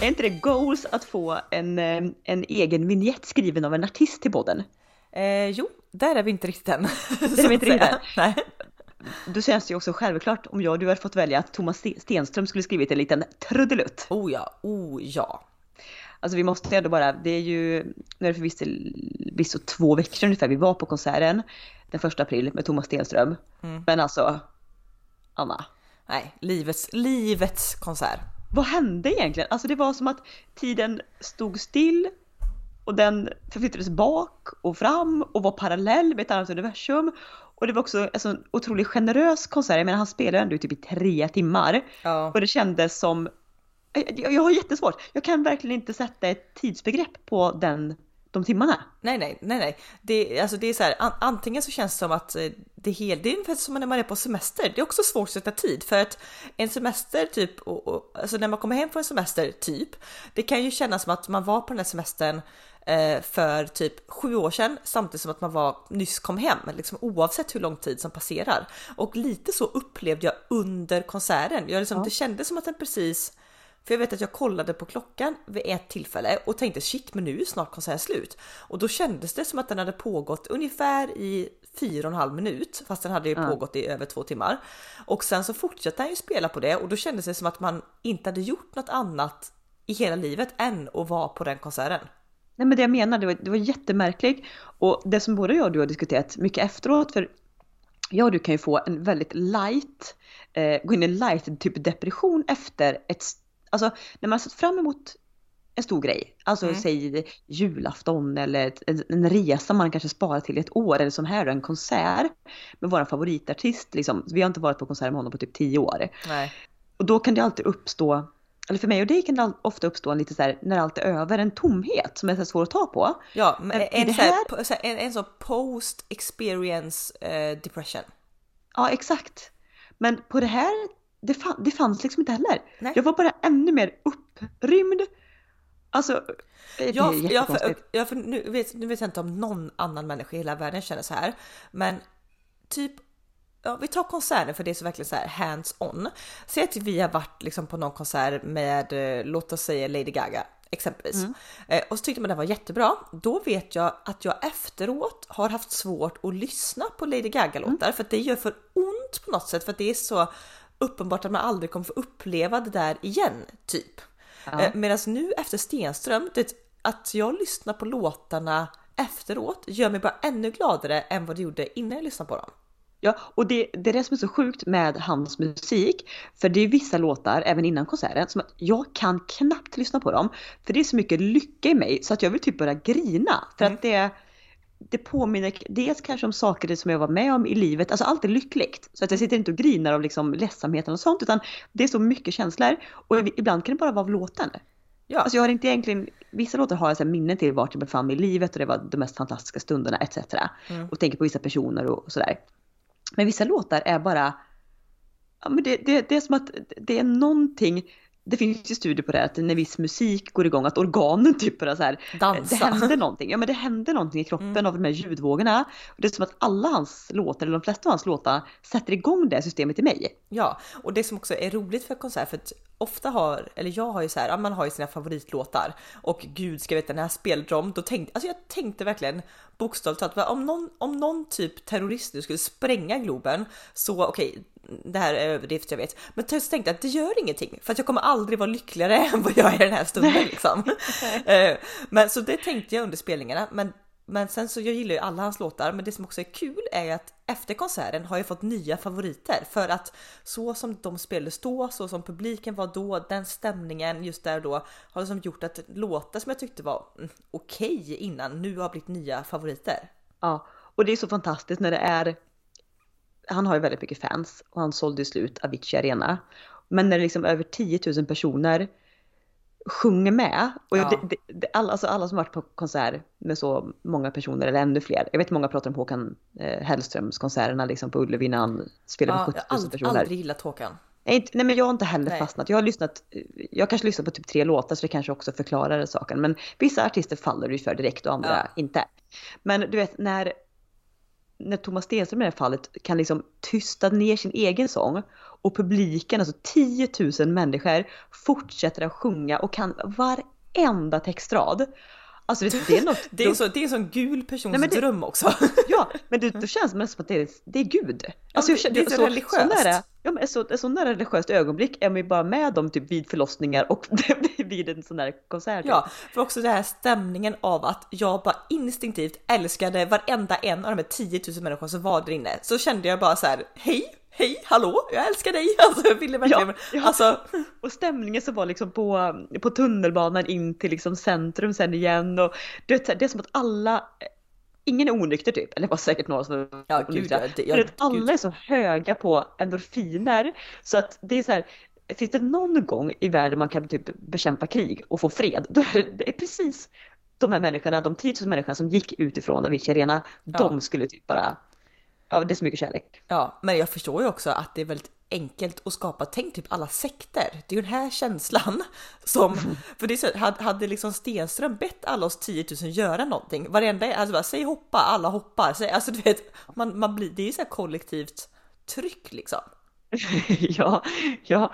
Är inte det goals att få en, eh, en egen vignett skriven av en artist till podden? Eh, jo, där är vi inte riktigt än. Där är vi inte riktigt än. Nej. Då känns det ju också självklart om jag och du hade fått välja att Thomas Stenström skulle skrivit en liten trudelutt. Oh ja, oh ja. Alltså vi måste ändå bara, det är ju, nu är det förvisso två veckor ungefär vi var på konserten den första april med Thomas Stenström. Mm. Men alltså, Anna, Nej, livets, livets konsert. Vad hände egentligen? Alltså det var som att tiden stod still och den förflyttades bak och fram och var parallell med ett annat universum. Och det var också en otroligt generös konsert, jag menar han spelade ändå typ i tre timmar. Ja. Och det kändes som, jag, jag har jättesvårt, jag kan verkligen inte sätta ett tidsbegrepp på den, de timmarna. Nej, nej, nej, nej. Det, alltså det är så här, an, antingen så känns det som att eh, det är helt, det är ungefär som när man är på semester. Det är också svårt att sätta tid för att en semester typ, och, och, alltså när man kommer hem från en semester typ, det kan ju kännas som att man var på den här semestern eh, för typ sju år sedan samtidigt som att man var nyss kom hem, liksom oavsett hur lång tid som passerar. Och lite så upplevde jag under konserten. Jag liksom, Ja. Det kändes som att den precis för jag vet att jag kollade på klockan vid ett tillfälle och tänkte shit, men nu är snart konserten slut. Och då kändes det som att den hade pågått ungefär i fyra och en halv minut, fast den hade ju pågått i över två timmar. Och sen så fortsatte han ju spela på det och då kändes det som att man inte hade gjort något annat i hela livet än att vara på den konserten. Nej men det jag menar, det var, det var jättemärkligt. Och det som både jag och du har diskuterat mycket efteråt, för jag och du kan ju få en väldigt light, eh, gå in i en light typ depression efter ett, alltså när man har sett fram emot en stor grej, alltså Mm. säg julafton eller en, en resa man kanske sparar till ett år eller som här en konsert med vår favoritartist liksom. Vi har inte varit på konsert med honom på typ tio år. Nej. Och då kan det alltid uppstå, eller för mig och dig kan det ofta uppstå en lite så här, när allt är över, en tomhet som är så svår att ta på. Ja, men en, här, så här, en, en sån post experience eh, depression. Ja, exakt. Men på det här, det, fann, det fanns liksom inte heller. Nej. Jag var bara ännu mer upprymd. Alltså, det är Ja, ja, för, jättekonstigt. ja, för nu, vet, nu vet jag inte om någon annan människa i hela världen känner så här, men typ Ja, vi tar konserten för det är så verkligen så här hands on. Säg att vi har varit liksom på någon konsert med, eh, låt oss säga Lady Gaga exempelvis. Eh, och så tyckte man den var jättebra. Då vet jag att jag efteråt har haft svårt att lyssna på Lady Gaga-låtar för att det gör för ont på något sätt för att det är så uppenbart att man aldrig kommer få uppleva det där igen, typ. Ja. Eh, Medan nu efter Stenström, det, att jag lyssnar på låtarna efteråt gör mig bara ännu gladare än vad det gjorde innan jag lyssnade på dem. Ja, och det, det är det som är så sjukt med hans musik. För det är vissa låtar, även innan konserten, som att jag kan knappt lyssna på dem. För det är så mycket lycka i mig så att jag vill typ börja grina. För Mm. att det, det påminner dels kanske om saker som jag var med om i livet, alltså allt är lyckligt. Så att jag sitter inte och grinar av liksom ledsamheten och sånt, utan det är så mycket känslor. Och ibland kan det bara vara av låten. Ja, Alltså jag har inte egentligen, vissa låtar har jag så minnen till vart jag befann mig i livet och det var de mest fantastiska stunderna etc. Mm. Och tänker på vissa personer och, och sådär. Men vissa låtar är bara, ja men det, det, det är som att det är någonting, det finns ju studier på det att när viss musik går igång, att organen typ börjar så här, Dansa. det händer någonting, ja men det händer någonting i kroppen Mm. av de här ljudvågorna. Och det är som att alla hans låtar, eller de flesta av hans låtar, sätter igång det systemet i mig. Ja, och det som också är roligt för konsert, för att ofta har, eller jag har ju så här, man har ju sina favoritlåtar och gud ska veta när jag spelade dem, då tänkte, alltså jag tänkte verkligen bokstavligt talat, om någon, om någon typ terrorist nu skulle spränga Globen så okej, det här är överdrift jag vet, men så tänkte jag att det gör ingenting för att jag kommer aldrig vara lyckligare än vad jag är den här stunden liksom. Eh, men så det tänkte jag under spelningarna, men men sen så jag gillar ju alla hans låtar, men det som också är kul är att efter konserten har jag fått nya favoriter för att så som de spelades då, så som publiken var då, den stämningen just där då har liksom gjort att låtar som jag tyckte var mm, okej innan nu har blivit nya favoriter. Ja, och det är så fantastiskt när det är, han har ju väldigt mycket fans och han sålde slut Avicii Arena. Men när det liksom över 10 000 personer sjunger med. Och Ja. det, det, alla, alltså alla som varit på konsert med så många personer eller ännu fler. Jag vet många pratar om Håkan eh, Hellströms konserterna liksom på Ullevi när han spelade Ja, jag 70 har 000 ald- personer. aldrig gillat Håkan. Nej, nej men jag har inte heller Nej. fastnat. Jag har lyssnat, jag kanske lyssnat på typ tre låtar så det kanske också förklarar saken. Men vissa artister faller du för direkt och andra Ja. inte. Men du vet när, när Thomas Stenström i det här fallet kan liksom tysta ner sin egen sång och publiken, alltså 10 000 människor, fortsätter att sjunga och kan varenda textrad. Alltså det, det är något... det, är så, det är en sån gul persons Nej, det, dröm också. ja, men det, då känns det som att det är, det är Gud. Alltså, ja, det, är så, så religiöst. Så nära, ja, men så, så nära religiöst ögonblick är man ju bara med dem typ vid förlossningar och vid en sån där konsert. Ja, för också den här stämningen av att jag bara instinktivt älskade varenda en av de här 10 000 människorna som var där inne. Så kände jag bara så här, hej, hej, hallå, jag älskar dig! Alltså jag ville verkligen, ja, ja. alltså. Och stämningen som var liksom på, på tunnelbanan in till liksom centrum sen igen och det, det är som att alla Ingen är onykter typ, eller det var säkert några som var ja, onyktra. Gud, ja, det, ja, alla är så höga på endorfiner så att det är så här, finns det någon gång i världen man kan typ bekämpa krig och få fred, då är det, precis de här människorna, de 10 000 människorna som gick utifrån Avicii Arena, ja. de skulle typ bara Ja, det är så mycket kärlek. Ja, men jag förstår ju också att det är väldigt enkelt att skapa. Tänk typ alla sekter. Det är ju den här känslan som, för det är så, hade, hade liksom Stenström bett alla oss 10 000 göra någonting, varenda, alltså bara säg hoppa, alla hoppar. Säg, alltså du vet, man, man blir, det är ju så här kollektivt tryck liksom. ja, ja.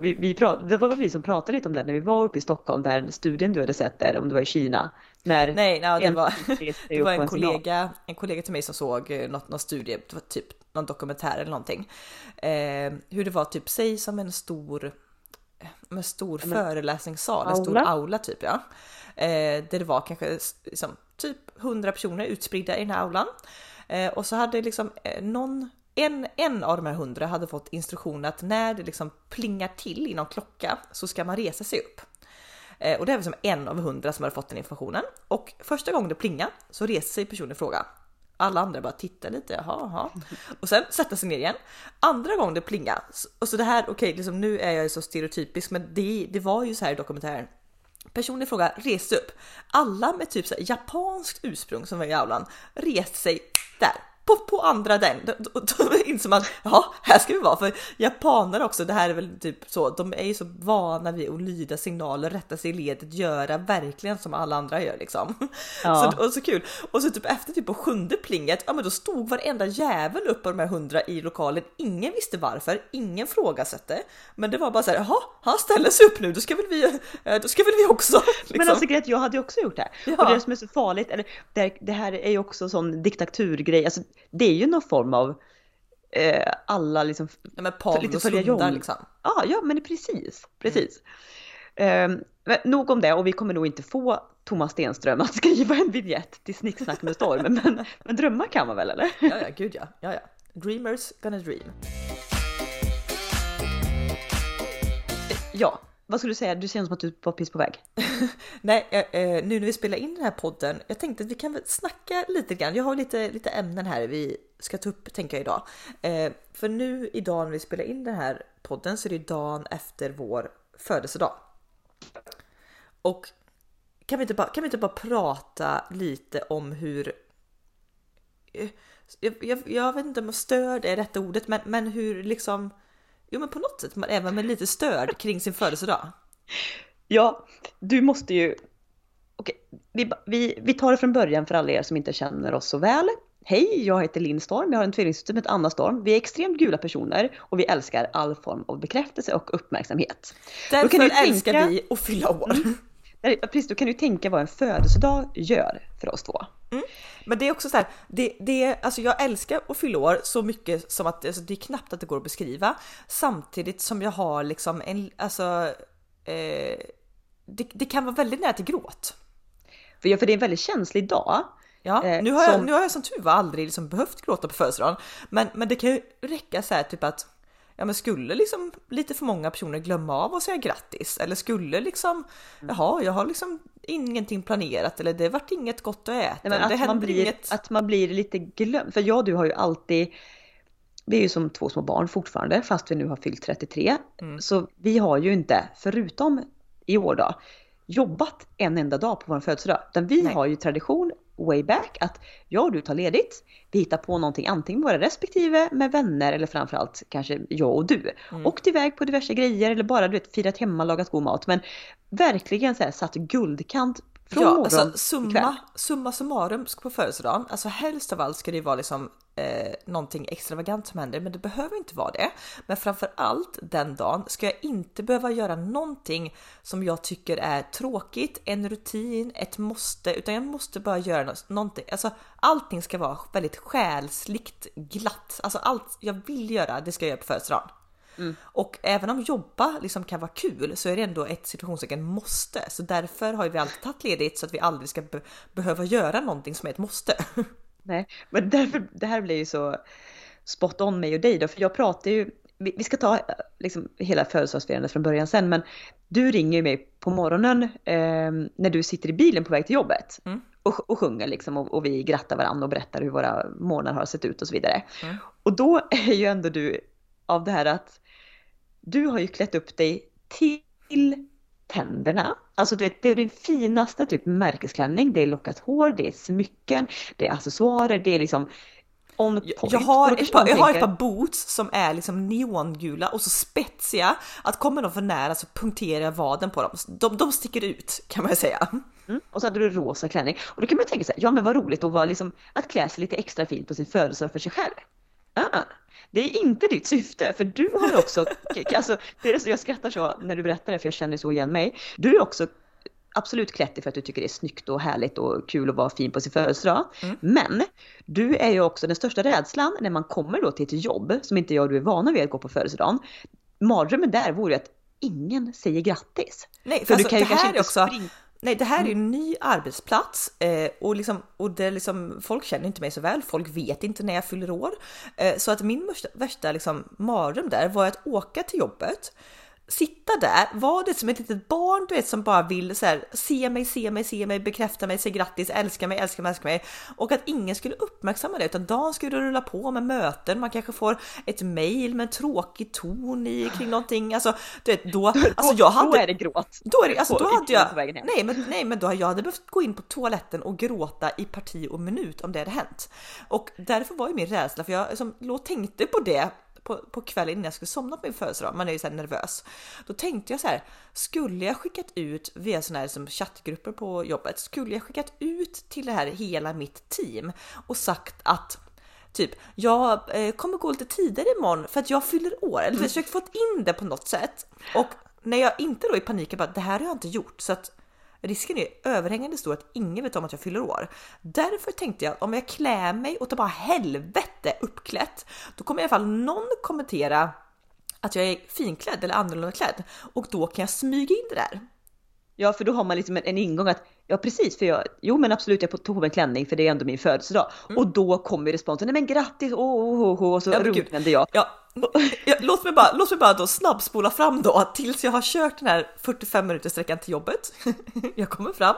Vi, vi prat, det var vi som pratade lite om det när vi var uppe i Stockholm, där studien du hade sett där, om det var i Kina. När Nej, no, det, var, det var en, kollega, en kollega till mig som såg eh, något, någon studie, det var typ någon dokumentär eller någonting. Eh, hur det var typ, säg som en stor, en stor Men, föreläsningssal, aula. en stor aula typ ja. Eh, där det var kanske liksom, typ 100 personer utspridda i den här aulan. Eh, och så hade liksom eh, någon en, en av de här hundra hade fått instruktion att när det liksom plingar till i någon klocka så ska man resa sig upp. Eh, och det är som en av hundra som hade fått den informationen. Och första gången det plingar så reser sig personen i fråga. Alla andra bara tittar lite, jaha, jaha. Och sen sätter sig ner igen. Andra gången det plingar, och så det här, okej, okay, liksom, nu är jag så stereotypisk, men det, det var ju så här i dokumentären. Personen i fråga reste upp. Alla med typ så här japanskt ursprung som var i aulan reste sig där på, på andra den. Då, då, inser man, ja, här ska vi vara. För japaner också, det här är väl typ så, de är ju så vana vid att lyda signaler, rätta sig i ledet, göra verkligen som alla andra gör liksom. Ja. Så, och så kul. Och så typ efter typ på sjunde plinget, ja men då stod varenda jävel upp av de här hundra i lokalen. Ingen visste varför, ingen frågasatte. Men det var bara så här, jaha, han ställer sig upp nu, då ska väl vi, eh, då ska väl vi också. Liksom. Men alltså jag hade ju också gjort det. Ja. Och det som är så farligt, eller det, det här är ju också sån diktaturgrej, alltså det är ju någon form av eh, alla liksom... Ja men Pavlos hundar liksom. Ja, ja men precis, precis. Mm. Eh, nog om det och vi kommer nog inte få Thomas Stenström att skriva en vignett till Snicksnack med storm, men, men drömmar kan man väl eller? Ja, ja, gud ja. ja, ja. Dreamers gonna dream. Ja, vad skulle du säga? Du ser som att du var piss på väg. Nej, eh, eh, nu när vi spelar in den här podden, jag tänkte att vi kan väl snacka lite grann. Jag har lite, lite ämnen här vi ska ta upp tänker jag idag. Eh, för nu idag när vi spelar in den här podden så är det dagen efter vår födelsedag. Och kan vi inte bara, kan vi inte bara prata lite om hur eh, jag, jag, jag vet inte om störd är rätta ordet, men, men hur liksom Jo men på något sätt, man även med lite stöd kring sin födelsedag. Ja, du måste ju... Okej, vi, vi, vi tar det från början för alla er som inte känner oss så väl. Hej, jag heter Linn Storm, jag har en tvillingsyster heter Anna Storm. Vi är extremt gula personer och vi älskar all form av bekräftelse och uppmärksamhet. Därför älskar tänka... vi att fylla år. Mm. Precis, då kan du tänka vad en födelsedag gör för oss två. Mm. Men det är också så här, det, det, alltså jag älskar att fylla år så mycket som att alltså det är knappt att det går att beskriva. Samtidigt som jag har liksom en, alltså, eh, det, det, kan vara väldigt nära till gråt. För, ja, för det är en väldigt känslig dag. Ja, eh, nu, har som... jag, nu har jag som tur var aldrig liksom behövt gråta på födelsedagen. Men, men det kan ju räcka så här typ att ja men skulle liksom lite för många personer glömma av att säga grattis eller skulle liksom mm. jaha jag har liksom ingenting planerat eller det vart inget gott att äta. Nej, att, man blir, inget... att man blir lite glömd. För jag och du har ju alltid vi är ju som två små barn fortfarande fast vi nu har fyllt 33. Mm. Så vi har ju inte, förutom i år då, jobbat en enda dag på vår födelsedag. Utan vi Nej. har ju tradition way back att jag och du tar ledigt, vi hittar på någonting antingen våra respektive med vänner eller framförallt kanske jag och du. Mm. Åkt iväg på diverse grejer eller bara du vet firat hemma, lagat god mat. Men verkligen så här, satt guldkant Från ja, alltså, summa, summa summarum på födelsedagen, alltså helst av allt ska det vara liksom eh, någonting extravagant som händer, men det behöver inte vara det. Men framför allt den dagen ska jag inte behöva göra någonting som jag tycker är tråkigt, en rutin, ett måste, utan jag måste bara göra nå- någonting. Alltså allting ska vara väldigt själsligt glatt. Alltså allt jag vill göra, det ska jag göra på födelsedagen. Och även om jobba liksom kan vara kul så är det ändå ett situationstecken måste. Så därför har vi alltid tagit ledigt så att vi aldrig ska be- behöva göra någonting som är ett måste. Nej, men därför, det här blir ju så spot on mig och dig då, för jag pratar ju, vi, vi ska ta eh, liksom hela födelsedagsfirandet från början sen, men du ringer ju mig på morgonen eh, när du sitter i bilen på väg till jobbet Mm. och, och sjunger liksom och, och vi grattar varandra och berättar hur våra månader har sett ut och så vidare. Mm. Och då är ju ändå du av det här att du har ju klätt upp dig till tänderna. Alltså du vet, det är din finaste typ märkesklänning. Det är lockat hår, det är smycken, det är accessoarer, det är liksom Jag, har ett par, jag har ett par boots som är liksom neongula och så spetsiga att kommer de för nära så punkterar jag vaden på dem. De, de sticker ut kan man säga. Mm, och så hade du rosa klänning. Och då kan man tänka sig, ja men vad roligt att, vara liksom, att klä sig lite extra fint på sin födelsedag för sig själv. Ah, det är inte ditt syfte, för du har också, alltså, det är så jag skrattar så när du berättar det, för jag känner så igen mig. Du är också absolut klätt dig för att du tycker det är snyggt och härligt och kul att vara fin på sin födelsedag. Mm. Men du är ju också den största rädslan när man kommer då till ett jobb som inte jag och du är vana vid att gå på födelsedagen. Mardrömmen där vore ju att ingen säger grattis. Nej, för För du alltså, kan ju det kanske här är inte också springa- Nej, det här är en ny arbetsplats eh, och, liksom, och det liksom, folk känner inte mig så väl. Folk vet inte när jag fyller år. Eh, så att min värsta, värsta liksom, mardröm där var att åka till jobbet, sitta där, var det som ett litet barn du vet som bara vill så här, se mig, se mig, se mig, bekräfta mig, säga grattis, älska mig, älska mig, älska mig och att ingen skulle uppmärksamma det utan dagen skulle rulla på med möten. Man kanske får ett mail med en tråkig ton i kring någonting. Alltså, du vet, då, alltså jag hade Då är det gråt. då, är det, alltså, då hade jag, nej men, nej men då hade jag hade behövt gå in på toaletten och gråta i parti och minut om det hade hänt. Och därför var ju min rädsla, för jag liksom, låg tänkte på det på, på kvällen innan jag skulle somna på min födelsedag, man är ju så här nervös. Då tänkte jag så här, skulle jag skickat ut via sådana här som chattgrupper på jobbet, skulle jag skickat ut till det här hela mitt team och sagt att Typ, jag eh, kommer gå lite tidigare imorgon för att jag fyller år. Eller försökt få in det på något sätt. Och när jag inte då i panik bara, det här har jag inte gjort. Så att risken är överhängande stor att ingen vet om att jag fyller år. Därför tänkte jag att om jag klär mig och tar bara helvete uppklätt, då kommer i alla fall någon kommentera att jag är finklädd eller annorlunda klädd och då kan jag smyga in det där. Ja, för då har man liksom en, en ingång att ja precis, för jag, jo men absolut jag tog på mig en klänning för det är ändå min födelsedag. Och då kommer responsen, nej men grattis, åh, åh, åh, åh, och så Ja, runknade jag. Ja, ja, låt, mig bara, låt mig bara då snabbspola fram då tills jag har kört den här 45 minuters sträckan till jobbet. Jag kommer fram,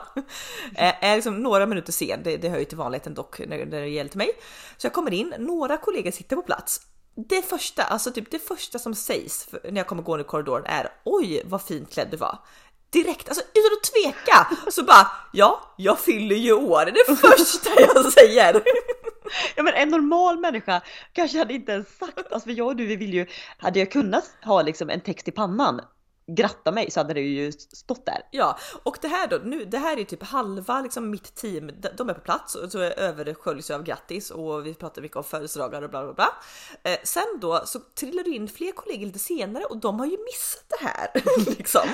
Eh, är liksom några minuter sen, det, det hör ju till vanligheten dock när, när det gäller till mig. Så jag kommer in, några kollegor sitter på plats. Det första, alltså typ det första som sägs när jag kommer gå i korridoren är oj vad fint klädd du var. Direkt, alltså utan att tveka så bara ja, jag fyller ju år. Det är det första jag säger. Ja men en normal människa kanske hade inte ens sagt, alltså för jag och du vi vill ju, hade jag kunnat ha liksom en text i pannan, gratta mig så hade det ju stått där. Ja, och det här då, nu, det här är typ halva liksom mitt team, de, är på plats och så översköljs jag av grattis och vi pratar mycket om födelsedagar och bla bla bla. Eh, sen då så trillar det in fler kollegor lite senare och de har ju missat det här liksom.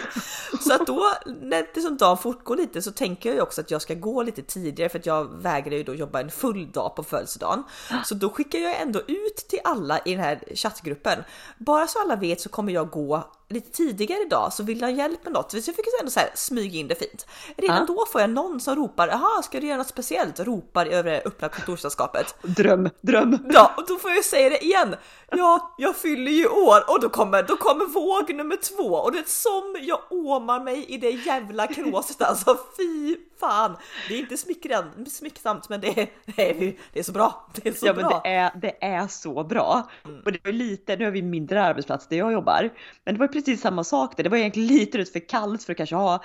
Så att då när det som dagen fortgår lite så tänker jag ju också att jag ska gå lite tidigare för att jag vägrar ju då jobba en full dag på födelsedagen. Så då skickar jag ändå ut till alla i den här chattgruppen. Bara så alla vet så kommer jag gå lite tidigare idag så vill jag ha hjälp med något. Så jag fick ändå så här smyga in det fint. Redan Ja. då får jag någon som ropar, jaha ska du göra något speciellt? Ropar över det öppna kontorslandskapet. Dröm, dröm. Ja, och då får jag säga det igen. Ja, jag fyller ju år och då kommer, då kommer våg nummer två och det är som jag åmar mig i det jävla kråset alltså. Fy fan! Det är inte smickrande, smicksamt men det är, det är, det är så bra. Det är så Ja men bra. det är, det är så bra. Mm. Och det var lite, nu har vi mindre arbetsplats där jag jobbar. Men det var precis samma sak där. Det var egentligen lite ut för kallt för att kanske ha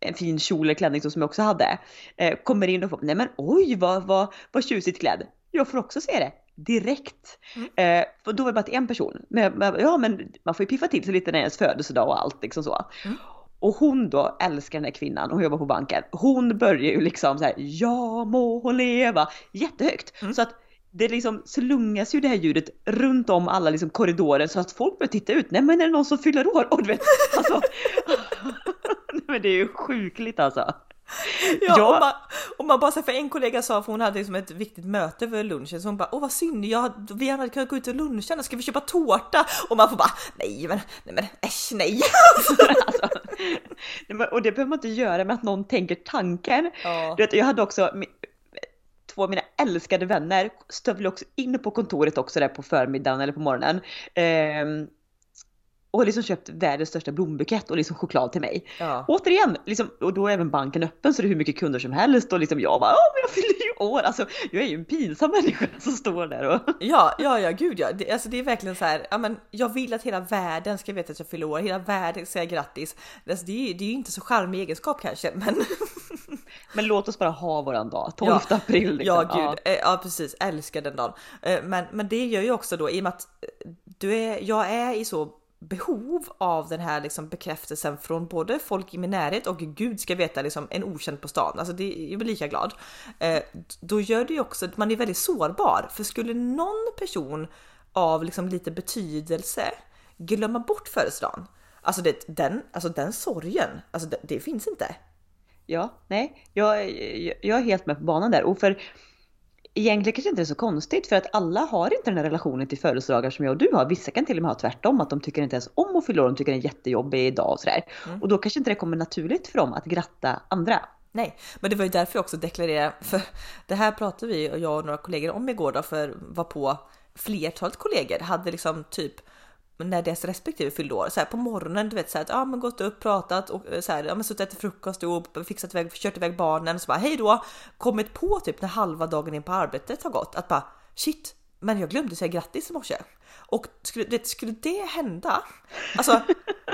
en fin kjol eller klänning som jag också hade. Eh, kommer in och får, nej men oj vad, vad, vad tjusigt klädd. Jag får också se det direkt. Mm. Eh, för då var det bara till en person. Men, ja men man får ju piffa till sig lite när ens födelsedag och allt liksom så. Mm. Och hon då älskar den här kvinnan och jobbar på banken. Hon börjar ju liksom så här, ja må hon leva, jättehögt. Mm. Så att det liksom slungas ju det här ljudet runt om alla liksom korridorer så att folk börjar titta ut. Nej men är det någon som fyller år? Och du vet, alltså. Nej men det är ju sjukligt alltså. Ja, Ja. Och, man, och man bara så för en kollega sa för hon hade liksom ett viktigt möte för lunchen så hon bara åh vad synd, jag, vi hade kunnat gå ut och luncha, ska vi köpa tårta? Och man får bara nej men nej men äsch nej. alltså. Och det behöver man inte göra med att någon tänker tanken. Ja. Du vet, jag hade också mi- två av mina älskade vänner stövlade också in på kontoret också där på förmiddagen eller på morgonen. Ehm, och liksom köpt världens största blombukett och liksom choklad till mig. Ja. Återigen, liksom, och då är även banken öppen så det är hur mycket kunder som helst och liksom jag bara ja men jag fyller ju år. Alltså jag är ju en pinsam människa som står där och Ja, ja, ja, gud ja. Det, alltså det är verkligen så här, ja men jag vill att hela världen ska veta att jag fyller år, hela världen ska säga grattis. Alltså, det, är, det är ju inte så charmig egenskap kanske, men Men låt oss bara ha våran dag, 12 Ja. april liksom. ja gud, eh, ja precis, älskar den dagen. Eh, Men, men det gör ju också då i och med att eh, du är, jag är i så behov av den här liksom bekräftelsen från både folk i min närhet och gud ska veta liksom en okänd på stan. Alltså det, jag blir lika glad. Eh, Då gör det ju också att man är väldigt sårbar för skulle någon person av liksom lite betydelse glömma bort födelsedagen. Alltså, det, den, alltså den sorgen, alltså det, det finns inte. Ja, nej, jag, jag, är helt med på banan där. Och för egentligen kanske inte det är så konstigt för att alla har inte den här relationen till födelsedagar som jag och du har. Vissa kan till och med ha tvärtom, att de tycker inte ens om att fylla år, de tycker det är en jättejobbig dag och sådär. Och då kanske inte det kommer naturligt för dem att gratta andra. Nej, men det var ju därför jag också deklarerade, för det här pratade vi och jag och några kollegor om igår då, för var på flertalet kollegor hade liksom typ när deras respektive fyllde år, så här på morgonen, du vet så här att ja men gått upp, pratat och eh, så här, ja men suttit och ätit frukost och fixat iväg, kört iväg barnen, och så bara hej då, kommit på typ när halva dagen in på arbetet har gått att bara shit, men jag glömde säga grattis i morse. Och skulle, det, skulle det hända, alltså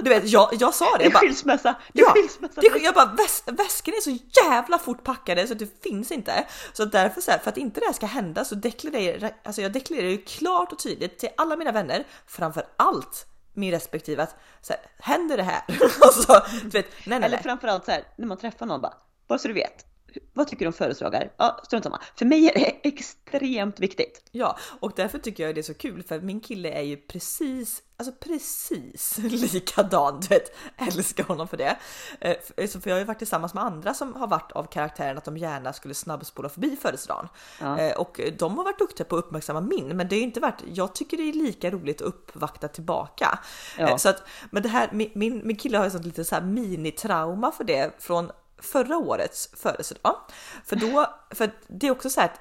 du vet jag, jag sa det, Det är bara, skilsmässa! Det är Ja, skilsmässa! det, jag bara väs, väskorna är så jävla fort packade så det finns inte. Så därför så här, för att inte det här ska hända så deklarerar alltså jag deklarerar ju klart och tydligt till alla mina vänner, framför allt min respektive att så här, händer det här? alltså, du vet, nej, nej, Eller nej. framförallt så här, när man träffar någon bara, bara så du vet. Vad tycker du om födelsedagar? Ja, strunt samma. För mig är det extremt viktigt. Ja, och därför tycker jag det är så kul för min kille är ju precis, alltså precis likadan, du vet, älskar honom för det. Eh, För så för jag har ju varit tillsammans med andra som har varit av karaktären att de gärna skulle snabbspola förbi födelsedagen. Ja. Eh, Och de har varit duktiga på att uppmärksamma min, men det ju inte varit, jag tycker det är lika roligt att uppvakta tillbaka. Ja. Eh, Så att, men det här, min, min, min kille har ju sånt lite så här mini-trauma för det från förra årets födelsedag. För då, för det är också så här att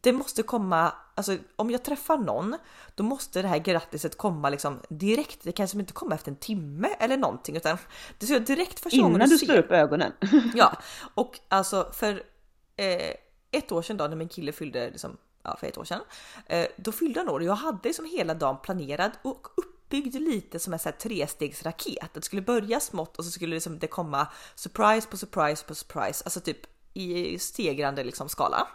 det måste komma, alltså om jag träffar någon, då måste det här grattiset komma liksom direkt. Det kan inte komma efter en timme eller någonting, utan det ska direkt första Innan du ser. slår upp ögonen. Ja, och alltså för eh, ett år sedan då när min kille fyllde, liksom, ja för ett år sedan, eh, då fyllde han år och jag hade liksom hela dagen planerad och uppbyggd lite som en så här trestegsraket. Det skulle börja smått och så skulle liksom det komma surprise på surprise på surprise, alltså typ i stegrande liksom skala.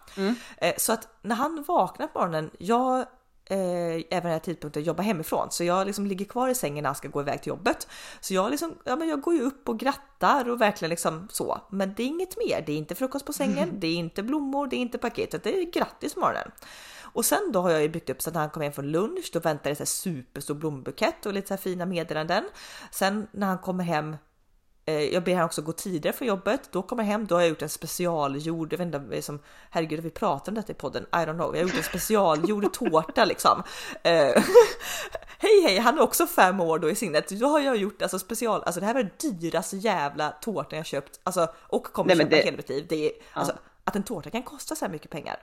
Eh, så att när han vaknar på morgonen, jag eh, även den här tidpunkten jobbar hemifrån så jag liksom ligger kvar i sängen när han ska gå iväg till jobbet. Så jag liksom, ja men jag går ju upp och grattar och verkligen liksom så. Men det är inget mer. Det är inte frukost på sängen, det är inte blommor, det är inte paketet, det är grattis morgonen. Och sen då har jag ju byggt upp så att när han kommer hem från lunch, då väntar det så här superstor blombukett och lite så här fina meddelanden. Sen när han kommer hem Eh, Jag ber han också gå tidigare från jobbet. Då kommer jag hem, då har jag gjort en specialgjord, jag vet inte, som, herregud vi pratat om detta i podden? I don't know. Jag har gjort en specialgjord tårta liksom. Eh, hej hej, han är också fem år då i sinnet. Då har jag gjort alltså special, alltså det här var den dyraste jävla tårtan jag köpt, alltså och kommer Nej, köpa det- hela mitt liv. Det är, alltså, att en tårta kan kosta så här mycket pengar.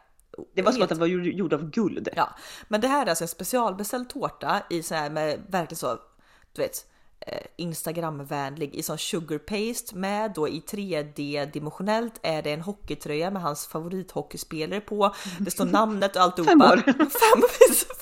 Det var som Helt- att den var gjord- av guld. Ja, men det här är alltså en specialbeställd tårta i så här med verkligen så, du vet, Instagramvänlig i sån sugar paste med då i 3D dimensionellt är det en hockeytröja med hans favorithockeyspelare på. Det står namnet och alltihopa. Fem år. Fem,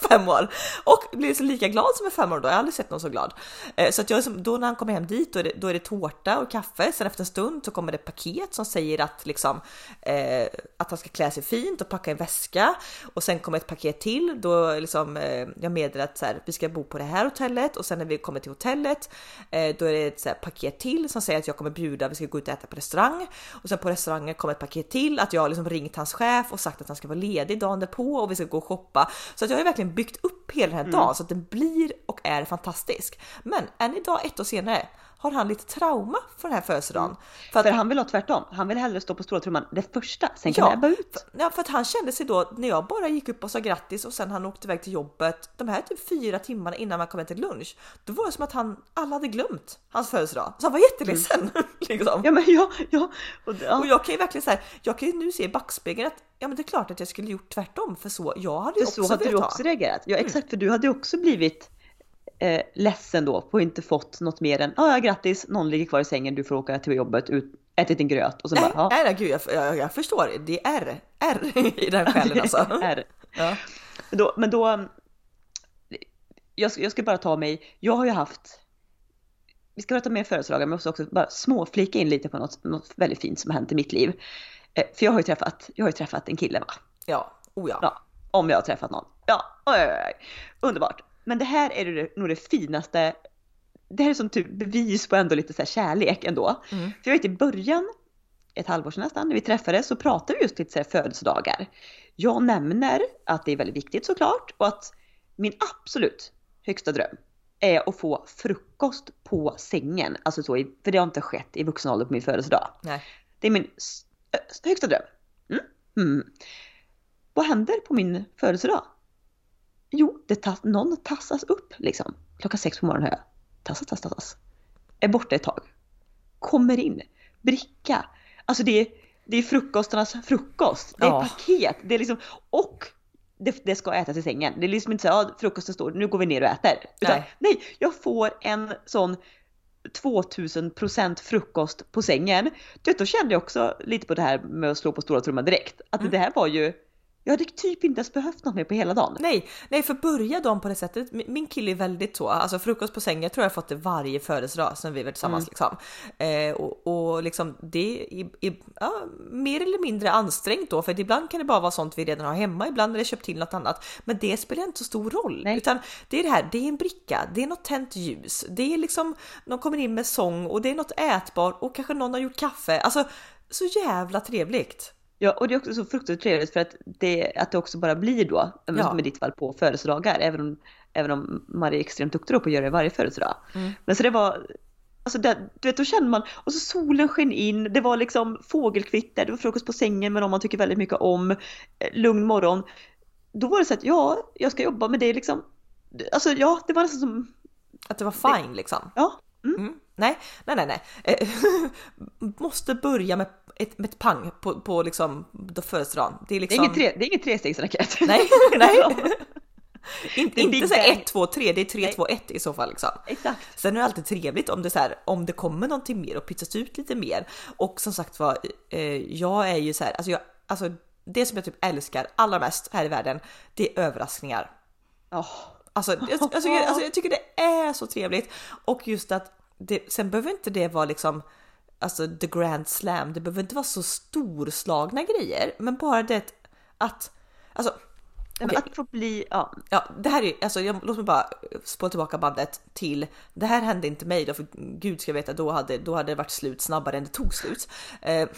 fem år. Och blir så lika glad som en fem år då. Jag har aldrig sett någon så glad. Eh, Så att jag, liksom- då när han kommer hem dit då är, det, då är det tårta och kaffe. Sen efter en stund så kommer det paket som säger att liksom eh, att han ska klä sig fint och packa en väska. Och sen kommer ett paket till då liksom eh, jag meddelar att så här, vi ska bo på det här hotellet och sen när vi kommer till hotellet paket. Eh, då är det ett så paket till som säger att jag kommer bjuda, vi ska gå ut och äta på restaurang. Och sen på restaurangen kommer ett paket till att jag har liksom ringt hans chef och sagt att han ska vara ledig dagen därpå och vi ska gå och shoppa. Så att jag har verkligen byggt upp hela den här dagen så att den blir och är fantastisk. Men än idag ett år senare har han lite trauma för den här födelsedagen. För, att, han vill ha tvärtom. Han vill hellre stå på stora trumman det första, sen kan Ja, det ebba ut. Ja, för att han kände sig då när jag bara gick upp och sa grattis och sen han åkte iväg till jobbet. De här typ fyra timmarna innan man kom hem till lunch. Då var det som att han alla hade glömt hans födelsedag, så han var jätteledsen. liksom. Ja men ja, ja. Och, ja. Och jag kan ju verkligen här, jag kan ju nu se i backspegeln att ja, men det är klart att jag skulle gjort tvärtom för så. Jag hade ju För också så hade du velat ha. också reagerat. Ja exakt, för du hade ju också blivit eh, ledsen då på att inte fått något mer än ja, ja grattis, någon ligger kvar i sängen, du får åka till jobbet, ut, ätit din gröt och Nej, bara ja. nej, nej, gud, jag, jag, jag förstår. Det är R, R i den själen alltså. Är. Ja. Då, men då jag, ska- jag ska bara ta mig, jag har ju haft vi ska prata mer födelsedagar men jag måste också bara småflika in lite på något, något väldigt fint som har hänt i mitt liv. Eh, för jag har ju träffat, jag har ju träffat en kille va? Ja, oh ja. Ja, om jag har träffat någon. Ja, oj, oj, oj. underbart. Men det här är det, nog det finaste. Det här är som typ bevis på ändå lite så här kärlek ändå. Mm. För jag vet i början, ett halvår sedan nästan, när vi träffades så pratade vi just lite så här födelsedagar. Jag nämner att det är väldigt viktigt såklart och att min absolut högsta dröm är att få frukost på sängen. Alltså så, för det har inte skett i vuxen ålder på min födelsedag. Nej. Det är min högsta dröm. Mm. Mm. Vad händer på min födelsedag? Jo, det tas, någon tassas upp liksom. Klockan sex på morgonen hör jag. Tassas, tassas, tassas. Är borta ett tag. Kommer in. Bricka. Alltså det är, det är frukostarnas frukost. Det är Ja. paket. Det är liksom, och det, det ska ätas i sängen. Det är liksom inte så att ja, frukosten står, nu går vi ner och äter. Utan, Nej. nej, jag får en sån 2000% frukost på sängen. Du vet, då kände jag också lite på det här med att slå på stora trumman direkt. Att Mm. det här var ju, jag hade typ inte ens behövt något mer på hela dagen. Nej, nej för börja de på det sättet. Min kille är väldigt så, alltså frukost på sängen jag tror jag har fått det varje födelsedag sen vi var tillsammans Mm. liksom. Eh, och, och liksom det är, är ja, mer eller mindre ansträngt då för ibland kan det bara vara sånt vi redan har hemma, ibland är det köpt till något annat. Men det spelar inte så stor roll Nej. utan det är det här, det är en bricka, det är något tänt ljus, det är liksom någon kommer in med sång och det är något ätbart och kanske någon har gjort kaffe. Alltså så jävla trevligt. Ja, och det är också så fruktansvärt trevligt för att det, att det också bara blir då, ja. I ditt fall, på födelsedagar. Även om, även om Marie är extremt duktig på att göra det varje födelsedag. Mm. Men så det var, alltså det, du vet då känner man, och så solen sken in, det var liksom fågelkvitter, det var frukost på sängen med någon man tycker väldigt mycket om, eh, lugn morgon. Då var det så att ja, jag ska jobba med det liksom. Alltså ja, det var nästan som, Att det var fine liksom. ja. Mm. Nej, nej, nej, nej. Eh, Måste börja med ett, med ett pang på, på liksom födelsedagen. Det är Det är liksom. tre, det är ingen trestegsraket. Nej, nej. Inte Big så Bang. 1, 2, 3, det är 3, Nej. 2, 1 i så fall liksom. Exakt. Sen är det alltid trevligt om det, så här, om det kommer någonting mer och pytsas ut lite mer. Och som sagt var, eh, jag är ju så här, alltså, jag, alltså det som jag typ älskar allra mest här i världen, det är överraskningar. Ja. Alltså jag, jag, tycker, alltså jag tycker det är så trevligt och just att det, sen behöver inte det vara liksom alltså the grand slam. Det behöver inte vara så storslagna grejer, men bara det att alltså Okej. Att få bli, ja, Ja, det här är alltså. Jag, låt mig bara spåra tillbaka bandet till. Det här hände inte mig då, för gud ska veta, då hade, då hade det varit slut snabbare än det tog slut. Eh,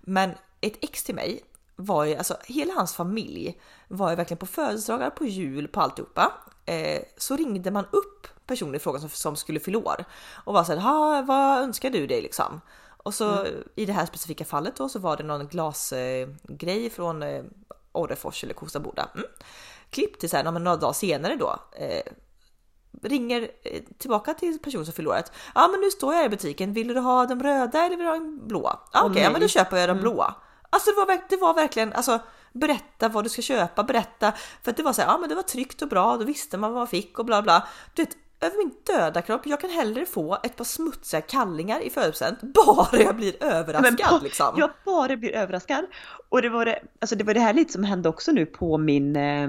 men ett ex till mig var ju alltså hela hans familj var ju verkligen på födelsedagar, på jul, på alltihopa. Eh, så ringde man upp personen i frågan som, som skulle fylla år och var så här, "Ha, vad önskar du dig liksom? Och så i det här specifika fallet då så var det någon glasgrej eh, från eh, Orrefors eller Kosta Boda. Mm. Klipp till så här, några dagar senare då. Eh, ringer eh, tillbaka till personen som fyller året. Ja men nu står jag i butiken, vill du ha den röda eller vill du ha den blåa? Ja, Åh, Okej, ja, men då köper jag den blåa. Alltså det var, det var verkligen, alltså berätta vad du ska köpa, berätta. För att det var så här, ja men det var tryggt och bra, då visste man vad man fick och bla bla. Du vet, över min döda kropp, jag kan hellre få ett par smutsiga kallingar i födelsedagspresent bara jag blir överraskad bara- liksom. Jag bara blir överraskad. Och det var det, alltså det var det här lite som hände också nu på min, eh,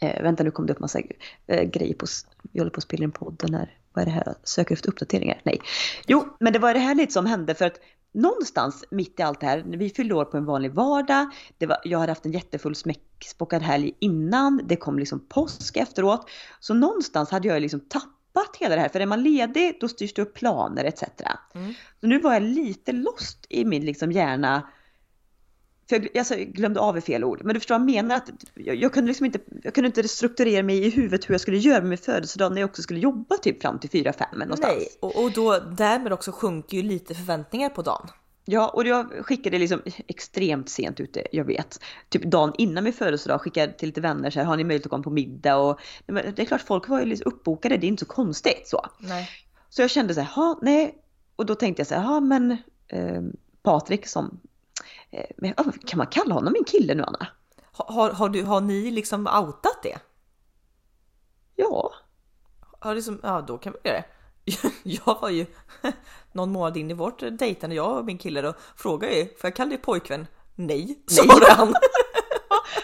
eh, vänta nu kom det upp massa eh, grejer på, vi håller på att spela in podden här. Vad är det här? Söker efter uppdateringar? Nej. Jo, men det var det här lite som hände för att någonstans mitt i allt det här, när vi fyllde år på en vanlig vardag, var, jag hade haft en jättefull smäckspockad helg innan, det kom liksom påsk efteråt. Så någonstans hade jag liksom tappat tappat hela det här. För är man ledig då styrs det upp planer etc. Mm. Så nu var jag lite lost i min liksom hjärna. För jag, alltså, glömde av fel ord. Men du förstår vad jag menar? Att jag, jag, kunde liksom inte, jag kunde inte strukturera mig i huvudet hur jag skulle göra med min födelsedag när jag också skulle jobba typ fram till 4-5 någonstans. Nej, och, och då därmed också sjunker ju lite förväntningar på dagen. Ja, och jag skickade liksom extremt sent ute, jag vet. Typ dagen innan min födelsedag skickade jag till lite vänner så här, har ni möjlighet att komma på middag? Och det är klart, folk var ju liksom uppbokade, det är inte så konstigt så. Nej. Så jag kände så här, nej. Och då tänkte jag så här, ja men eh, Patrik som, kan man kalla honom min kille nu Anna? Har, har, du, har ni liksom outat det? Ja. Har liksom, ja, då kan vi göra det. Jag var ju någon månad in i vårt dejtande, jag och min kille då, frågade ju, för jag kallade ju pojkvän Nej, svarade han.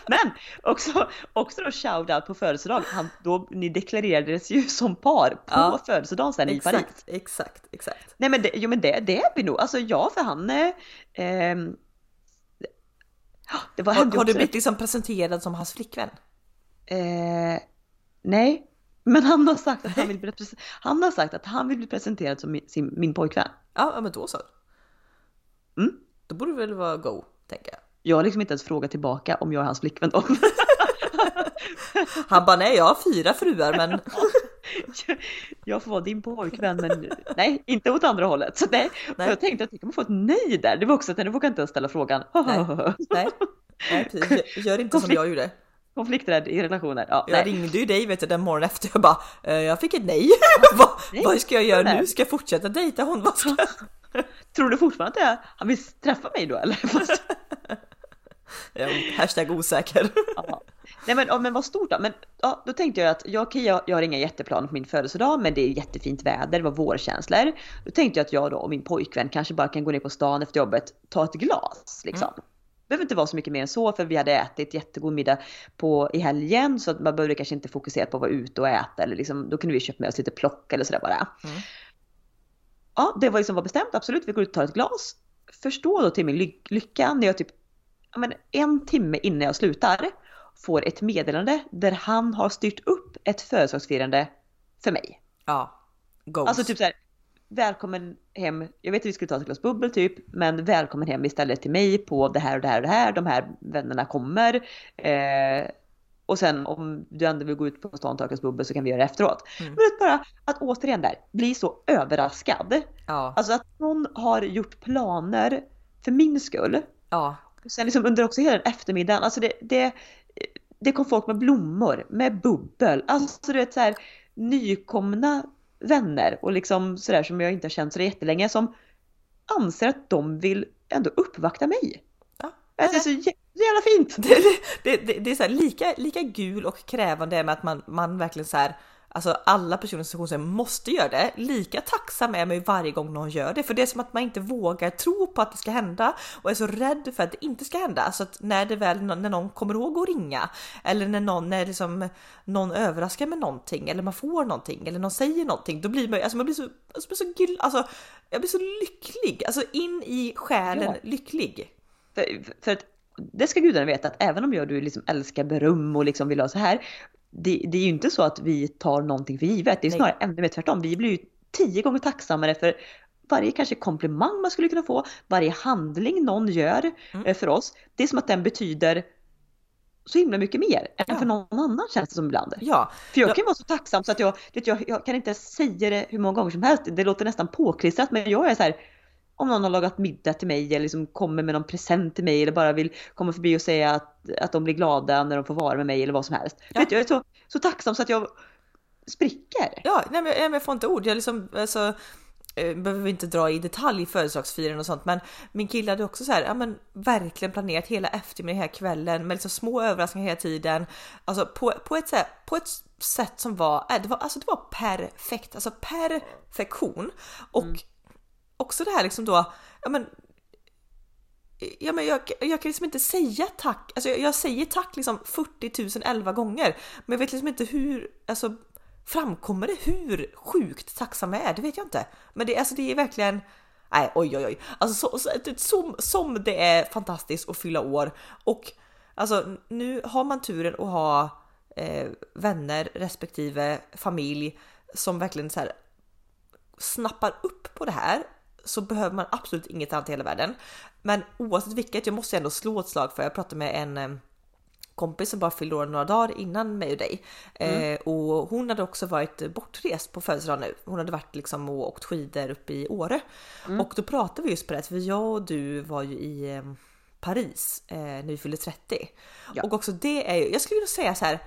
Men också, också då shoutout på födelsedag, han, då, ni deklarerades ju som par på ja, födelsedagen sen exakt, i Paris. Exakt, exakt. Nej men det, jo men det, det är vi nog, alltså ja för han eh, det var, har, har du blivit liksom presenterad som hans flickvän? Eh, nej, men han har sagt att han vill bli, han har sagt att han vill bli presenterad som min, sin, min pojkvän. Ja, men då så. Mm. Då borde det väl vara go, tänker jag. Jag har liksom inte ens frågat tillbaka om jag är hans flickvän då. Han bara nej, jag har fyra fruar men... jag får vara din pojkvän men nej, inte åt andra hållet. Så nej, nej. jag tänkte att jag kommer få ett nej där. Det var också att jag vågar inte ens ställa frågan. nej, nej, nej precis. Gör inte Konflikt. som jag gjorde konflikträdd i relationer. Ja, jag nej. ringde ju dig vet du, den morgonen efter jag bara eh, jag fick ett nej. vad, vad ska jag göra nej. nu? Ska jag fortsätta dejta hon? Vad ska... Tror du fortfarande att han vill träffa mig då eller? ja, hashtag osäker. Ja. Nej men, men vad stort då. Men ja, då tänkte jag att jag, okay, jag, jag har inga jätteplaner på min födelsedag men det är jättefint väder, det var vårkänslor. Då tänkte jag att jag då och min pojkvän kanske bara kan gå ner på stan efter jobbet, ta ett glas liksom. Mm behöver inte vara så mycket mer än så för vi hade ätit jättegod middag på, i helgen så att man behövde kanske inte fokusera på att vara ute och äta eller liksom, då kunde vi köpa med oss lite plock eller sådär bara. Mm. Ja, det var liksom var bestämt, absolut, vi går ut och tar ett glas. Förstå då till min ly lycka när jag typ ja, men en timme innan jag slutar får ett meddelande där han har styrt upp ett födelsedagsfirande för mig. Ja, goals. Alltså typ såhär, välkommen hem, jag vet att vi skulle ta ett glas bubbel typ, men välkommen hem istället till mig på det här och det här och det här, de här vännerna kommer. Eh, och sen om du ändå vill gå ut på stan och ta ett glas bubbel så kan vi göra det efteråt. Mm. Men bara att återigen där, bli så överraskad. Ja. Alltså att någon har gjort planer för min skull. Ja. Sen liksom under också hela den eftermiddagen, alltså det, det, det kom folk med blommor, med bubbel, alltså du vet så här nykomna vänner och liksom sådär som jag inte har känt så jättelänge som anser att de vill ändå uppvakta mig. Ja. Det är så jävla fint! Det, det, det, det är så här, lika, lika gul och krävande med att man, man verkligen så här Alltså alla personer som funktionshinder måste göra det. Lika tacksam är man ju varje gång någon gör det, för det är som att man inte vågar tro på att det ska hända och är så rädd för att det inte ska hända. Så att när det väl när någon kommer ihåg att ringa eller när någon när liksom någon överraskar med någonting eller man får någonting eller någon säger någonting, då blir man alltså man blir så alltså, så gul, alltså jag blir så lycklig, alltså in i själen ja. lycklig. För, för att det ska gudarna veta att även om jag du liksom älskar beröm och liksom vill ha så här det, det, är ju inte så att vi tar någonting för givet. Det är snarare ännu mer tvärtom. Vi blir ju tio gånger tacksammare för varje kanske komplimang man skulle kunna få, varje handling någon gör mm. Eh, för oss. Det är som att den betyder så himla mycket mer än ja. för någon annan känns det som ibland. Ja. För jag kan vara så tacksam så att jag, jag, jag kan inte säga det hur många gånger som helst. Det låter nästan påklistrat men jag är så här om någon har lagat middag till mig eller liksom kommer med någon present till mig eller bara vill komma förbi och säga att, att de blir glada när de får vara med mig eller vad som helst. Ja. Vet, jag är så, så tacksam så att jag spricker. Ja, nej men, jag får inte ord. Jag liksom, alltså, eh, behöver inte dra i detalj födelsedagsfirande och sånt, men min kille hade också så här, ja men verkligen planerat hela eftermiddagen, hela kvällen med liksom små överraskningar hela tiden. Alltså på, på, ett, så här, på ett sätt som var, äh, det var, alltså det var perfekt, alltså perfektion. Och mm också det här liksom då, ja men Ja, men jag, jag kan liksom inte säga tack. Alltså jag, jag, säger tack liksom 40 000 11 gånger, men jag vet liksom inte hur, alltså framkommer det hur sjukt tacksam jag är? Det vet jag inte. Men det, alltså det är verkligen, nej oj oj oj, alltså så, så, som, som det är fantastiskt att fylla år och alltså nu har man turen att ha eh, vänner respektive familj som verkligen så här snappar upp på det här så behöver man absolut inget annat i hela världen. Men oavsett vilket, jag måste ändå slå ett slag för jag pratade med en eh, kompis som bara fyllde år några dagar innan mig och dig. Mm. Eh, och hon hade också varit bortrest på födelsedagen nu. Hon hade varit liksom och åkt skidor uppe i Åre. Mm. Och då pratade vi just på det, för jag och du var ju i eh, Paris eh, när vi fyllde 30. Ja. Och också det är ju, jag skulle vilja säga så här,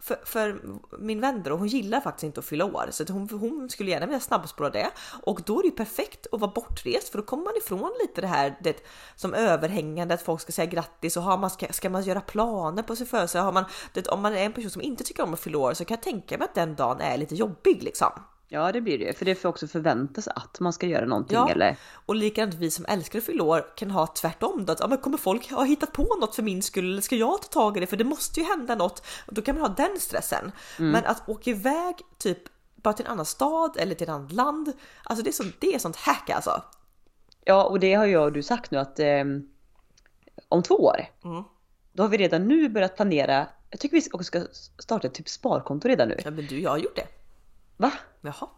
för, för, min vän då, hon gillar faktiskt inte att fylla år så hon, hon skulle gärna vilja snabbspåra det och då är det ju perfekt att vara bortrest för då kommer man ifrån lite det här det, som överhängande att folk ska säga grattis och har man, ska, ska man göra planer på sin födelsedag? Har man, det, om man är en person som inte tycker om att fylla år så kan jag tänka mig att den dagen är lite jobbig liksom. Ja det blir det för det får också förväntas att man ska göra någonting ja. eller? Och likadant vi som älskar att fylla år kan ha tvärtom då, att ja, men kommer folk ha hittat på något för min skull eller ska jag ta tag i det för det måste ju hända något. Och då kan man ha den stressen. Mm. Men att åka iväg typ bara till en annan stad eller till ett annat land, alltså det är sånt, det är sånt hack alltså. Ja och det har jag och du sagt nu att eh, om två år, mm. då har vi redan nu börjat planera, jag tycker vi också ska starta ett typ sparkonto redan nu. Ja men du, jag har gjort det. Va? Jaha.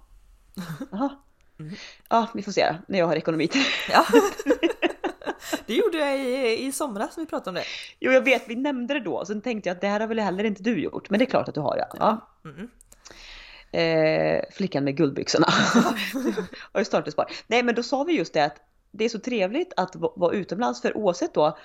Jaha. Mm. Ja, vi får se när jag har ekonomi till ja. Det gjorde jag i, i somras när vi pratade om det. Jo, jag vet, vi nämnde det då. Sen tänkte jag att det här har väl heller inte du gjort. Men det är klart att du har ja. ja. Mm. Eh, flickan med guldbyxorna har ju startat spar. Nej, men då sa vi just det att det är så trevligt att vara utomlands för oavsett då.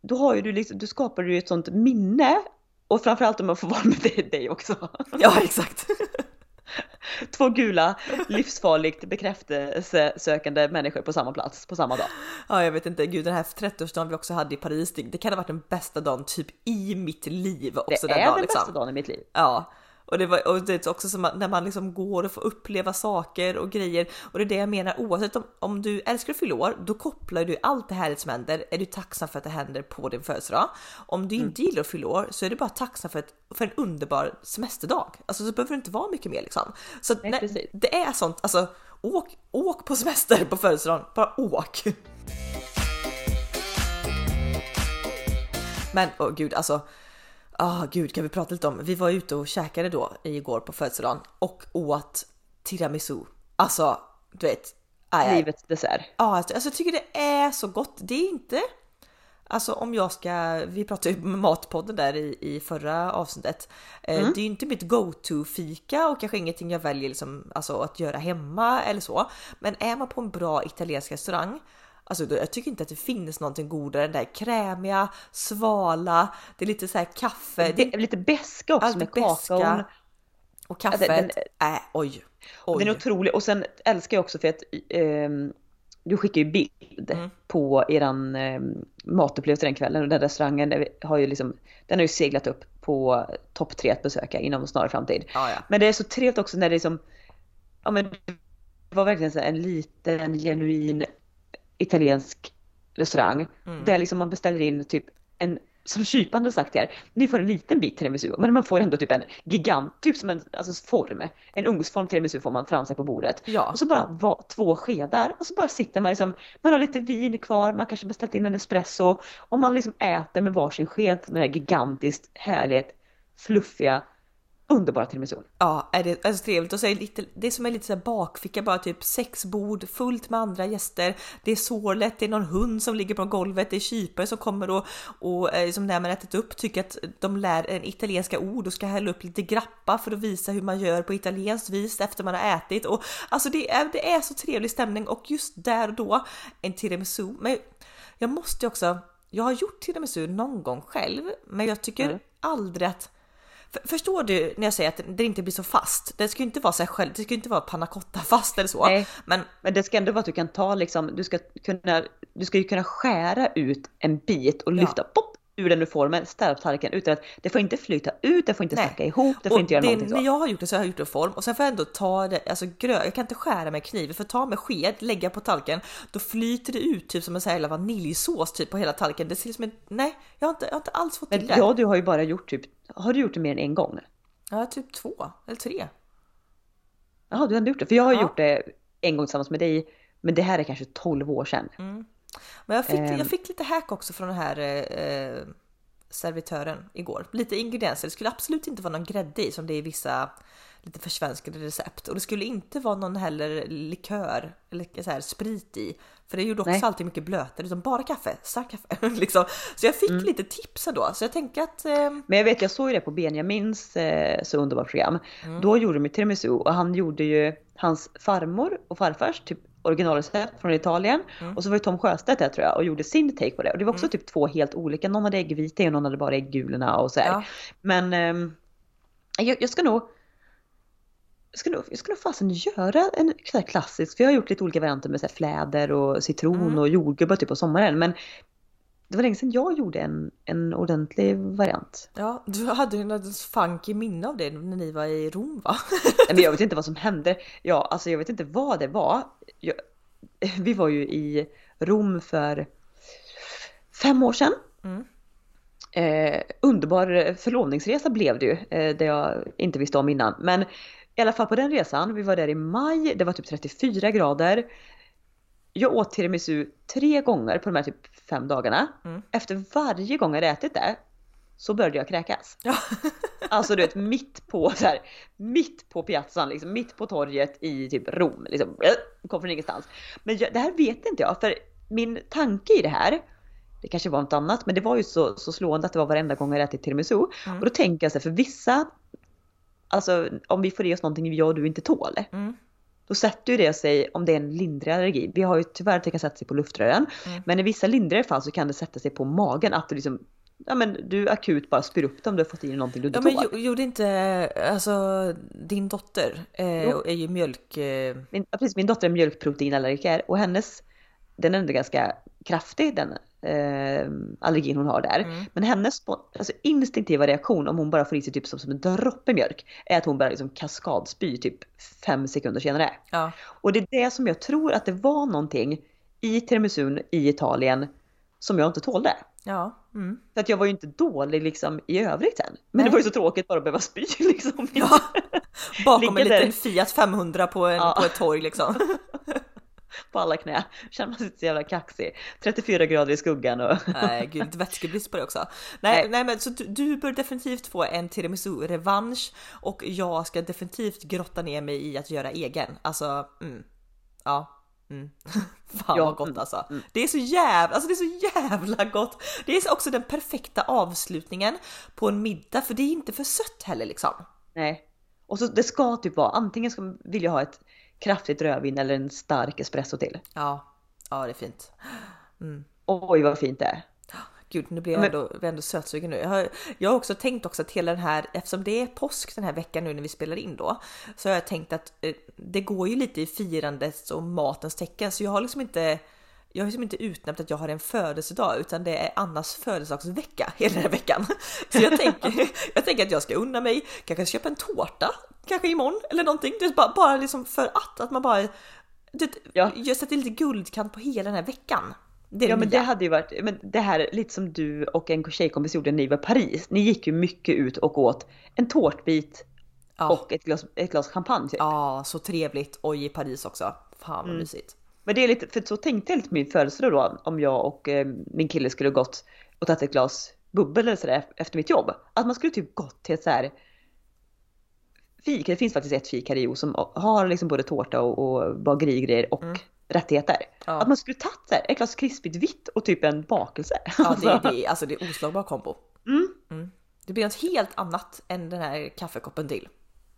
Då har ju du liksom, du skapar ju ett sånt minne och framförallt om man får vara med dig också. Ja, exakt. Två gula, livsfarligt bekräftelsesökande människor på samma plats på samma dag. Ja, jag vet inte. Gud, den här 30-årsdagen vi också hade i Paris, det kan ha varit den bästa dagen typ i mitt liv. Också det den är dagen, den liksom. bästa dagen i mitt liv. Ja, och det, var, och det är också som när man liksom går och får uppleva saker och grejer. Och det är det jag menar, oavsett om, om du älskar att fylla år, då kopplar du allt det här som händer, är du tacksam för att det händer på din födelsedag. Om du inte mm. gillar att fylla år så är du bara tacksam för, ett, för en underbar semesterdag. Alltså så behöver det inte vara mycket mer liksom. Så Nej, nej, det är sånt, alltså åk, åk på semester på födelsedagen, bara åk. Men åh oh, gud alltså ah oh, gud kan vi prata lite om, vi var ute och käkade då igår på födelsedagen och åt tiramisu. Alltså du vet. Aj, Livets dessert. Ja, alltså, alltså jag tycker det är så gott. Det är inte Alltså om jag ska, vi pratade ju med Matpodden där i, i förra avsnittet. Eh, mm. Det är ju inte mitt go-to fika och kanske ingenting jag väljer liksom, alltså att göra hemma eller så. Men är man på en bra italiensk restaurang Alltså jag tycker inte att det finns någonting godare än det där krämiga, svala, det är lite så här kaffe. Det är lite beska också alltså, med kakaon. Och kaffet, den, den, äh, oj, oj. Den är otrolig och sen älskar jag också för att eh, du skickar ju bild mm. på eran eh, matupplevelse den kvällen och den restaurangen har ju liksom, den har ju seglat upp på topp tre att besöka inom en snar framtid. Ah, ja. Men det är så trevligt också när det är som, ja men det var verkligen så en liten genuin italiensk restaurang. Mm. Där liksom man beställer in typ en, som kypande sagt här, ni får en liten bit tiramisu men man får ändå typ en gigant, typ som en alltså form. En ugnsform tiramisu får man fram sig på bordet. Ja. Och så bara va, två skedar och så bara sitter man liksom, man har lite vin kvar, man kanske beställt in en espresso och man liksom äter med varsin sked den här gigantiskt härligt fluffiga underbara tiramisu. Ja, är det är så trevligt och så är det, lite, det som är lite så här bakficka, bara typ sex bord fullt med andra gäster. Det är sorlet, det är någon hund som ligger på golvet, det är kypare som kommer och, och eh, som när man ätit upp tycker att de lär en italienska ord och ska hälla upp lite grappa för att visa hur man gör på italienskt vis efter man har ätit och alltså det är, det är så trevlig stämning och just där och då en tiramisu. Men jag måste också, jag har gjort tiramisu någon gång själv, men jag tycker mm. aldrig att Förstår du när jag säger att det inte blir så fast? Det ska ju inte vara så själv, det ska ju inte vara panna cotta fast eller så. Nej, men, men det ska ändå vara att du kan ta liksom, du ska kunna, du ska ju kunna skära ut en bit och lyfta ja. pop ur den ur formen, ställa på tallriken utan att det får inte flyta ut, det får inte snacka ihop, det får och inte göra det, någonting så. När jag har gjort det så har jag gjort det i form och sen får jag ändå ta det, alltså grö, jag kan inte skära med kniv, för ta med sked, lägga på tallriken, då flyter det ut typ som en sån här vaniljsås typ på hela tallriken. Det ser ut som en, nej, jag har inte, jag har inte alls fått till det. Ja, du har ju bara gjort typ, har du gjort det mer än en gång? Ja, typ två eller tre. Jaha, du har ändå gjort det, för jag har ja. gjort det en gång tillsammans med dig, men det här är kanske 12 år sedan. Mm. Men jag fick, um, jag fick lite hack också från den här eh, servitören igår. Lite ingredienser, det skulle absolut inte vara någon grädde i som det är i vissa lite försvenskade recept och det skulle inte vara någon heller likör eller så här sprit i för det gjorde också Nej. alltid mycket blötare utan bara kaffe, stark kaffe liksom. Så jag fick Mm. lite tips ändå så jag tänker att eh, Men jag vet, jag såg ju det på Benjamins eh, så underbart program. Mm. Då gjorde de ju tiramisu och han gjorde ju hans farmor och farfars typ originalrecept från Italien. Mm. Och så var ju Tom Sjöstedt där tror jag och gjorde sin take på det. Och det var också typ två helt olika. Någon hade äggvita och någon hade bara äggulorna och så här. Ja. Men ehm, jag, jag ska nog nog, jag nog fasen göra en så klassisk, för jag har gjort lite olika varianter med så fläder och citron Mm. och jordgubbar typ på sommaren. Men det var länge sedan jag gjorde en, en ordentlig variant. ja, du hade ju något funky minne av det när ni var i Rom va? Men jag vet inte vad som hände. Ja, alltså jag vet inte vad det var. Jag, vi var ju i Rom för fem år sedan. Mm. Eh, underbar förlovningsresa blev det ju, eh, det jag inte visste om innan. Men i alla fall på den resan, vi var där i maj, det var typ 34 grader. Jag åt tiramisu tre gånger på de här typ fem dagarna. Mm. Efter varje gång jag hade ätit det så började jag kräkas. Ja. Alltså du vet mitt på så här, mitt på piazzan liksom, mitt på torget i typ Rom liksom. Kom från ingenstans. Men jag, det här vet inte jag för min tanke i det här, det kanske var något annat, men det var ju så, så slående att det var varenda gång jag ätit tiramisu. Mm. Och då tänker jag så här, för vissa, alltså om vi får i oss någonting jag och du inte tål, Mm. då sätter ju det sig om det är en lindrig allergi. Vi har ju tyvärr att det kan sätta sig på luftrören. Mm. Men i vissa lindrigare fall så kan det sätta sig på magen. Att du liksom, ja men du akut bara spyr upp det om du har fått i dig någonting du inte Ja men gjorde inte, alltså din dotter eh, är ju mjölk... Eh, Min, ja, precis, min dotter är mjölkproteinallergiker och hennes, den är ändå ganska kraftig den eh, allergin hon har där. Mm. Men hennes alltså, instinktiva reaktion om hon bara får i sig typ som, som en droppe mjölk är att hon bara liksom kaskadspyr typ fem sekunder senare. ja. Och det är det som jag tror att det var någonting i tiramisun i Italien som jag inte tålde. Ja. Mm. För att jag var ju inte dålig liksom i övrigt sen. Men Nej. det var ju så tråkigt bara att behöva spy liksom. ja. Bakom en liten Fiat 500 på, en, Ja. på ett torg liksom. På alla knä. Känner man sig så jävla kaxig. 34 grader i skuggan och... Nej gud, lite vätskebrist på det också. Nej, Nej. nej men så du, du bör definitivt få en tiramisu-revansch och jag ska definitivt grotta ner mig i att göra egen. Alltså, mm. Ja. Mm. Fan Ja, vad gott mm, alltså. Det är så jävla, alltså det är så jävla gott. Det är också den perfekta avslutningen på en middag för det är inte för sött heller liksom. Nej. Och så det ska typ vara, antingen ska, vill jag ha ett kraftigt rödvin eller en stark espresso till. Ja, ja det är fint. Oj vad fint det är. Gud, nu blir jag Men- ändå, är ändå sötsugen nu. Jag har, jag har också tänkt också att hela den här, eftersom det är påsk den här veckan nu när vi spelar in då, så har jag tänkt att eh, det går ju lite i firandets och matens tecken, så jag har liksom inte jag har liksom inte utnämnt att jag har en födelsedag utan det är Annas födelsedagsvecka hela den här veckan. Så jag tänker, jag tänker att jag ska unna mig, kanske köpa en tårta, kanske imorgon eller någonting. Det är bara, bara liksom för att, att man bara det, Ja. jag sätter lite guldkant på hela den här veckan. Det Ja men det hade ju varit, men det här lite som du och en tjejkompis gjorde när ni var i Paris. Ni gick ju mycket ut och åt en tårtbit Ja. och ett glas, ett glas champagne typ. Ja, så trevligt. Och i Paris också. Fan Mm. vad mysigt. Men det är lite, för så tänkte jag lite på min födelsedag då, om jag och eh, min kille skulle gått och tagit ett glas bubbel eller sådär efter mitt jobb. Att man skulle typ gått till ett så här fik, det finns faktiskt ett fik här i Jo som har liksom både tårta och, och bagerigrejer och rättigheter. Ja. Att man skulle tagit så här, ett glas krispigt vitt och typ en bakelse. Ja, det, det, är- alltså, det är oslagbar kombo. Mm. Mm. Det blir något helt annat än den här kaffekoppen till.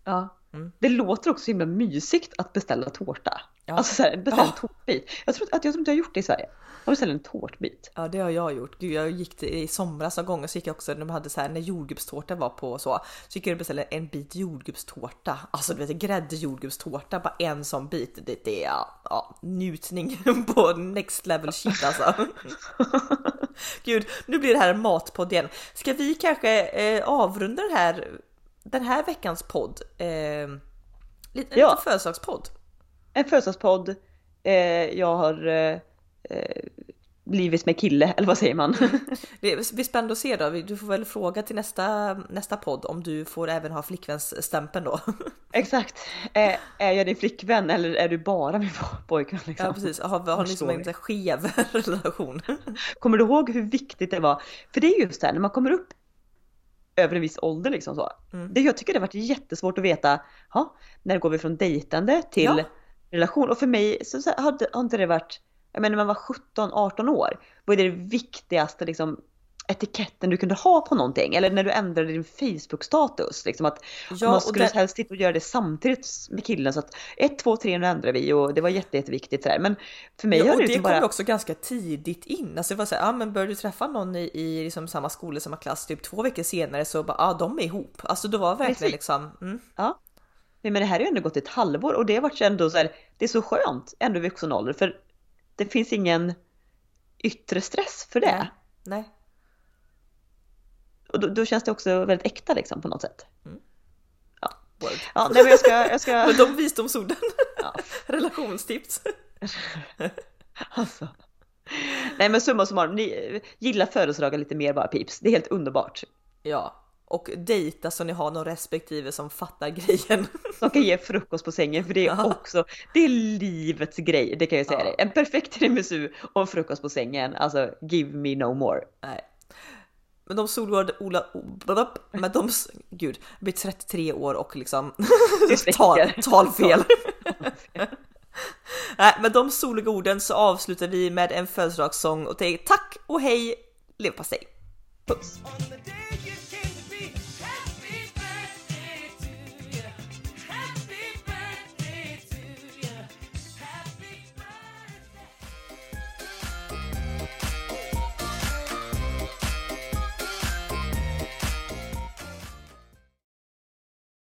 Ja. Mm. Det låter också så himla mysigt att beställa tårta. Ja. Alltså så här, beställa en tårtbit. Jag tror, att, jag tror inte jag har gjort det i Sverige. Jag beställer en tårtbit. Ja, det har jag gjort. Gud, jag gick till, i somras några gånger så gick jag också när de hade så här när jordgubbstårta var på så så gick jag och beställde en bit jordgubbstårta. Alltså du vet grädde jordgubbstårta, bara en sån bit. Det, det är ja, njutning på next level shit alltså. Gud, nu blir det här en matpodd igen. Ska vi kanske eh, avrunda den här, den här veckans podd? Eh, lite, Ja. liten födelsedagspodd. En födelsedagspodd. Eh, jag har eh, eh, blivit med kille, eller vad säger man? Det blir spännande att se då. Du får väl fråga till nästa, nästa podd om du får även ha flickvänsstämpeln då. Exakt. Är, är jag din flickvän eller är du bara min pojkvän? Liksom? Ja precis, har, har ni som en skev relation? Kommer du ihåg hur viktigt det var? För det är just det här, när man kommer upp över en viss ålder liksom så. Mm. Det, jag tycker det har varit jättesvårt att veta, ha, när går vi från dejtande till ja. Relation? Och för mig så, så har, har inte det varit jag menar när man var 17-18 år, vad är det viktigaste liksom, etiketten du kunde ha på någonting? Eller när du ändrade din Facebook-status. Liksom att ja, man skulle det... helst sitta och göra det samtidigt med killen. Så att 1, 2, 3 nu ändrar vi och det var jätte, jätteviktigt. Sådär. Men för mig ja, har det, det liksom bara... kom också ganska tidigt in. Alltså det var så här, ja men börjar du träffa någon i, i liksom samma skola, samma klass, typ två veckor senare så bara, ja de är ihop. Alltså det var verkligen Precis. liksom. Mm. Ja. Men det här har ju ändå gått ett halvår och det har varit ändå så här, det är så skönt ändå i vuxen ålder. För det finns ingen yttre stress för det. Nej. Nej. Och då, då, känns det också väldigt äkta liksom på något sätt. Mm. Ja. ja, nej men jag ska... Jag ska... men de visdomsorden. Ja. Relationstips. alltså. Nej men summa summarum, ni gillar födelsedagar lite mer bara pips. Det är helt underbart. Ja, och dejta så ni har någon respektive som fattar grejen. Som kan ge frukost på sängen för det är också, det är livets grej, det kan jag säga ja. dig. En perfekt tiramisu och en frukost på sängen, alltså give me no more. Nej. Men de solgård Ola, men de, gud, blir 33 år och liksom tal, talfel. Nej, med de soliga orden så avslutar vi med en födelsedagssång och säger tack och hej leverpastej. Puss!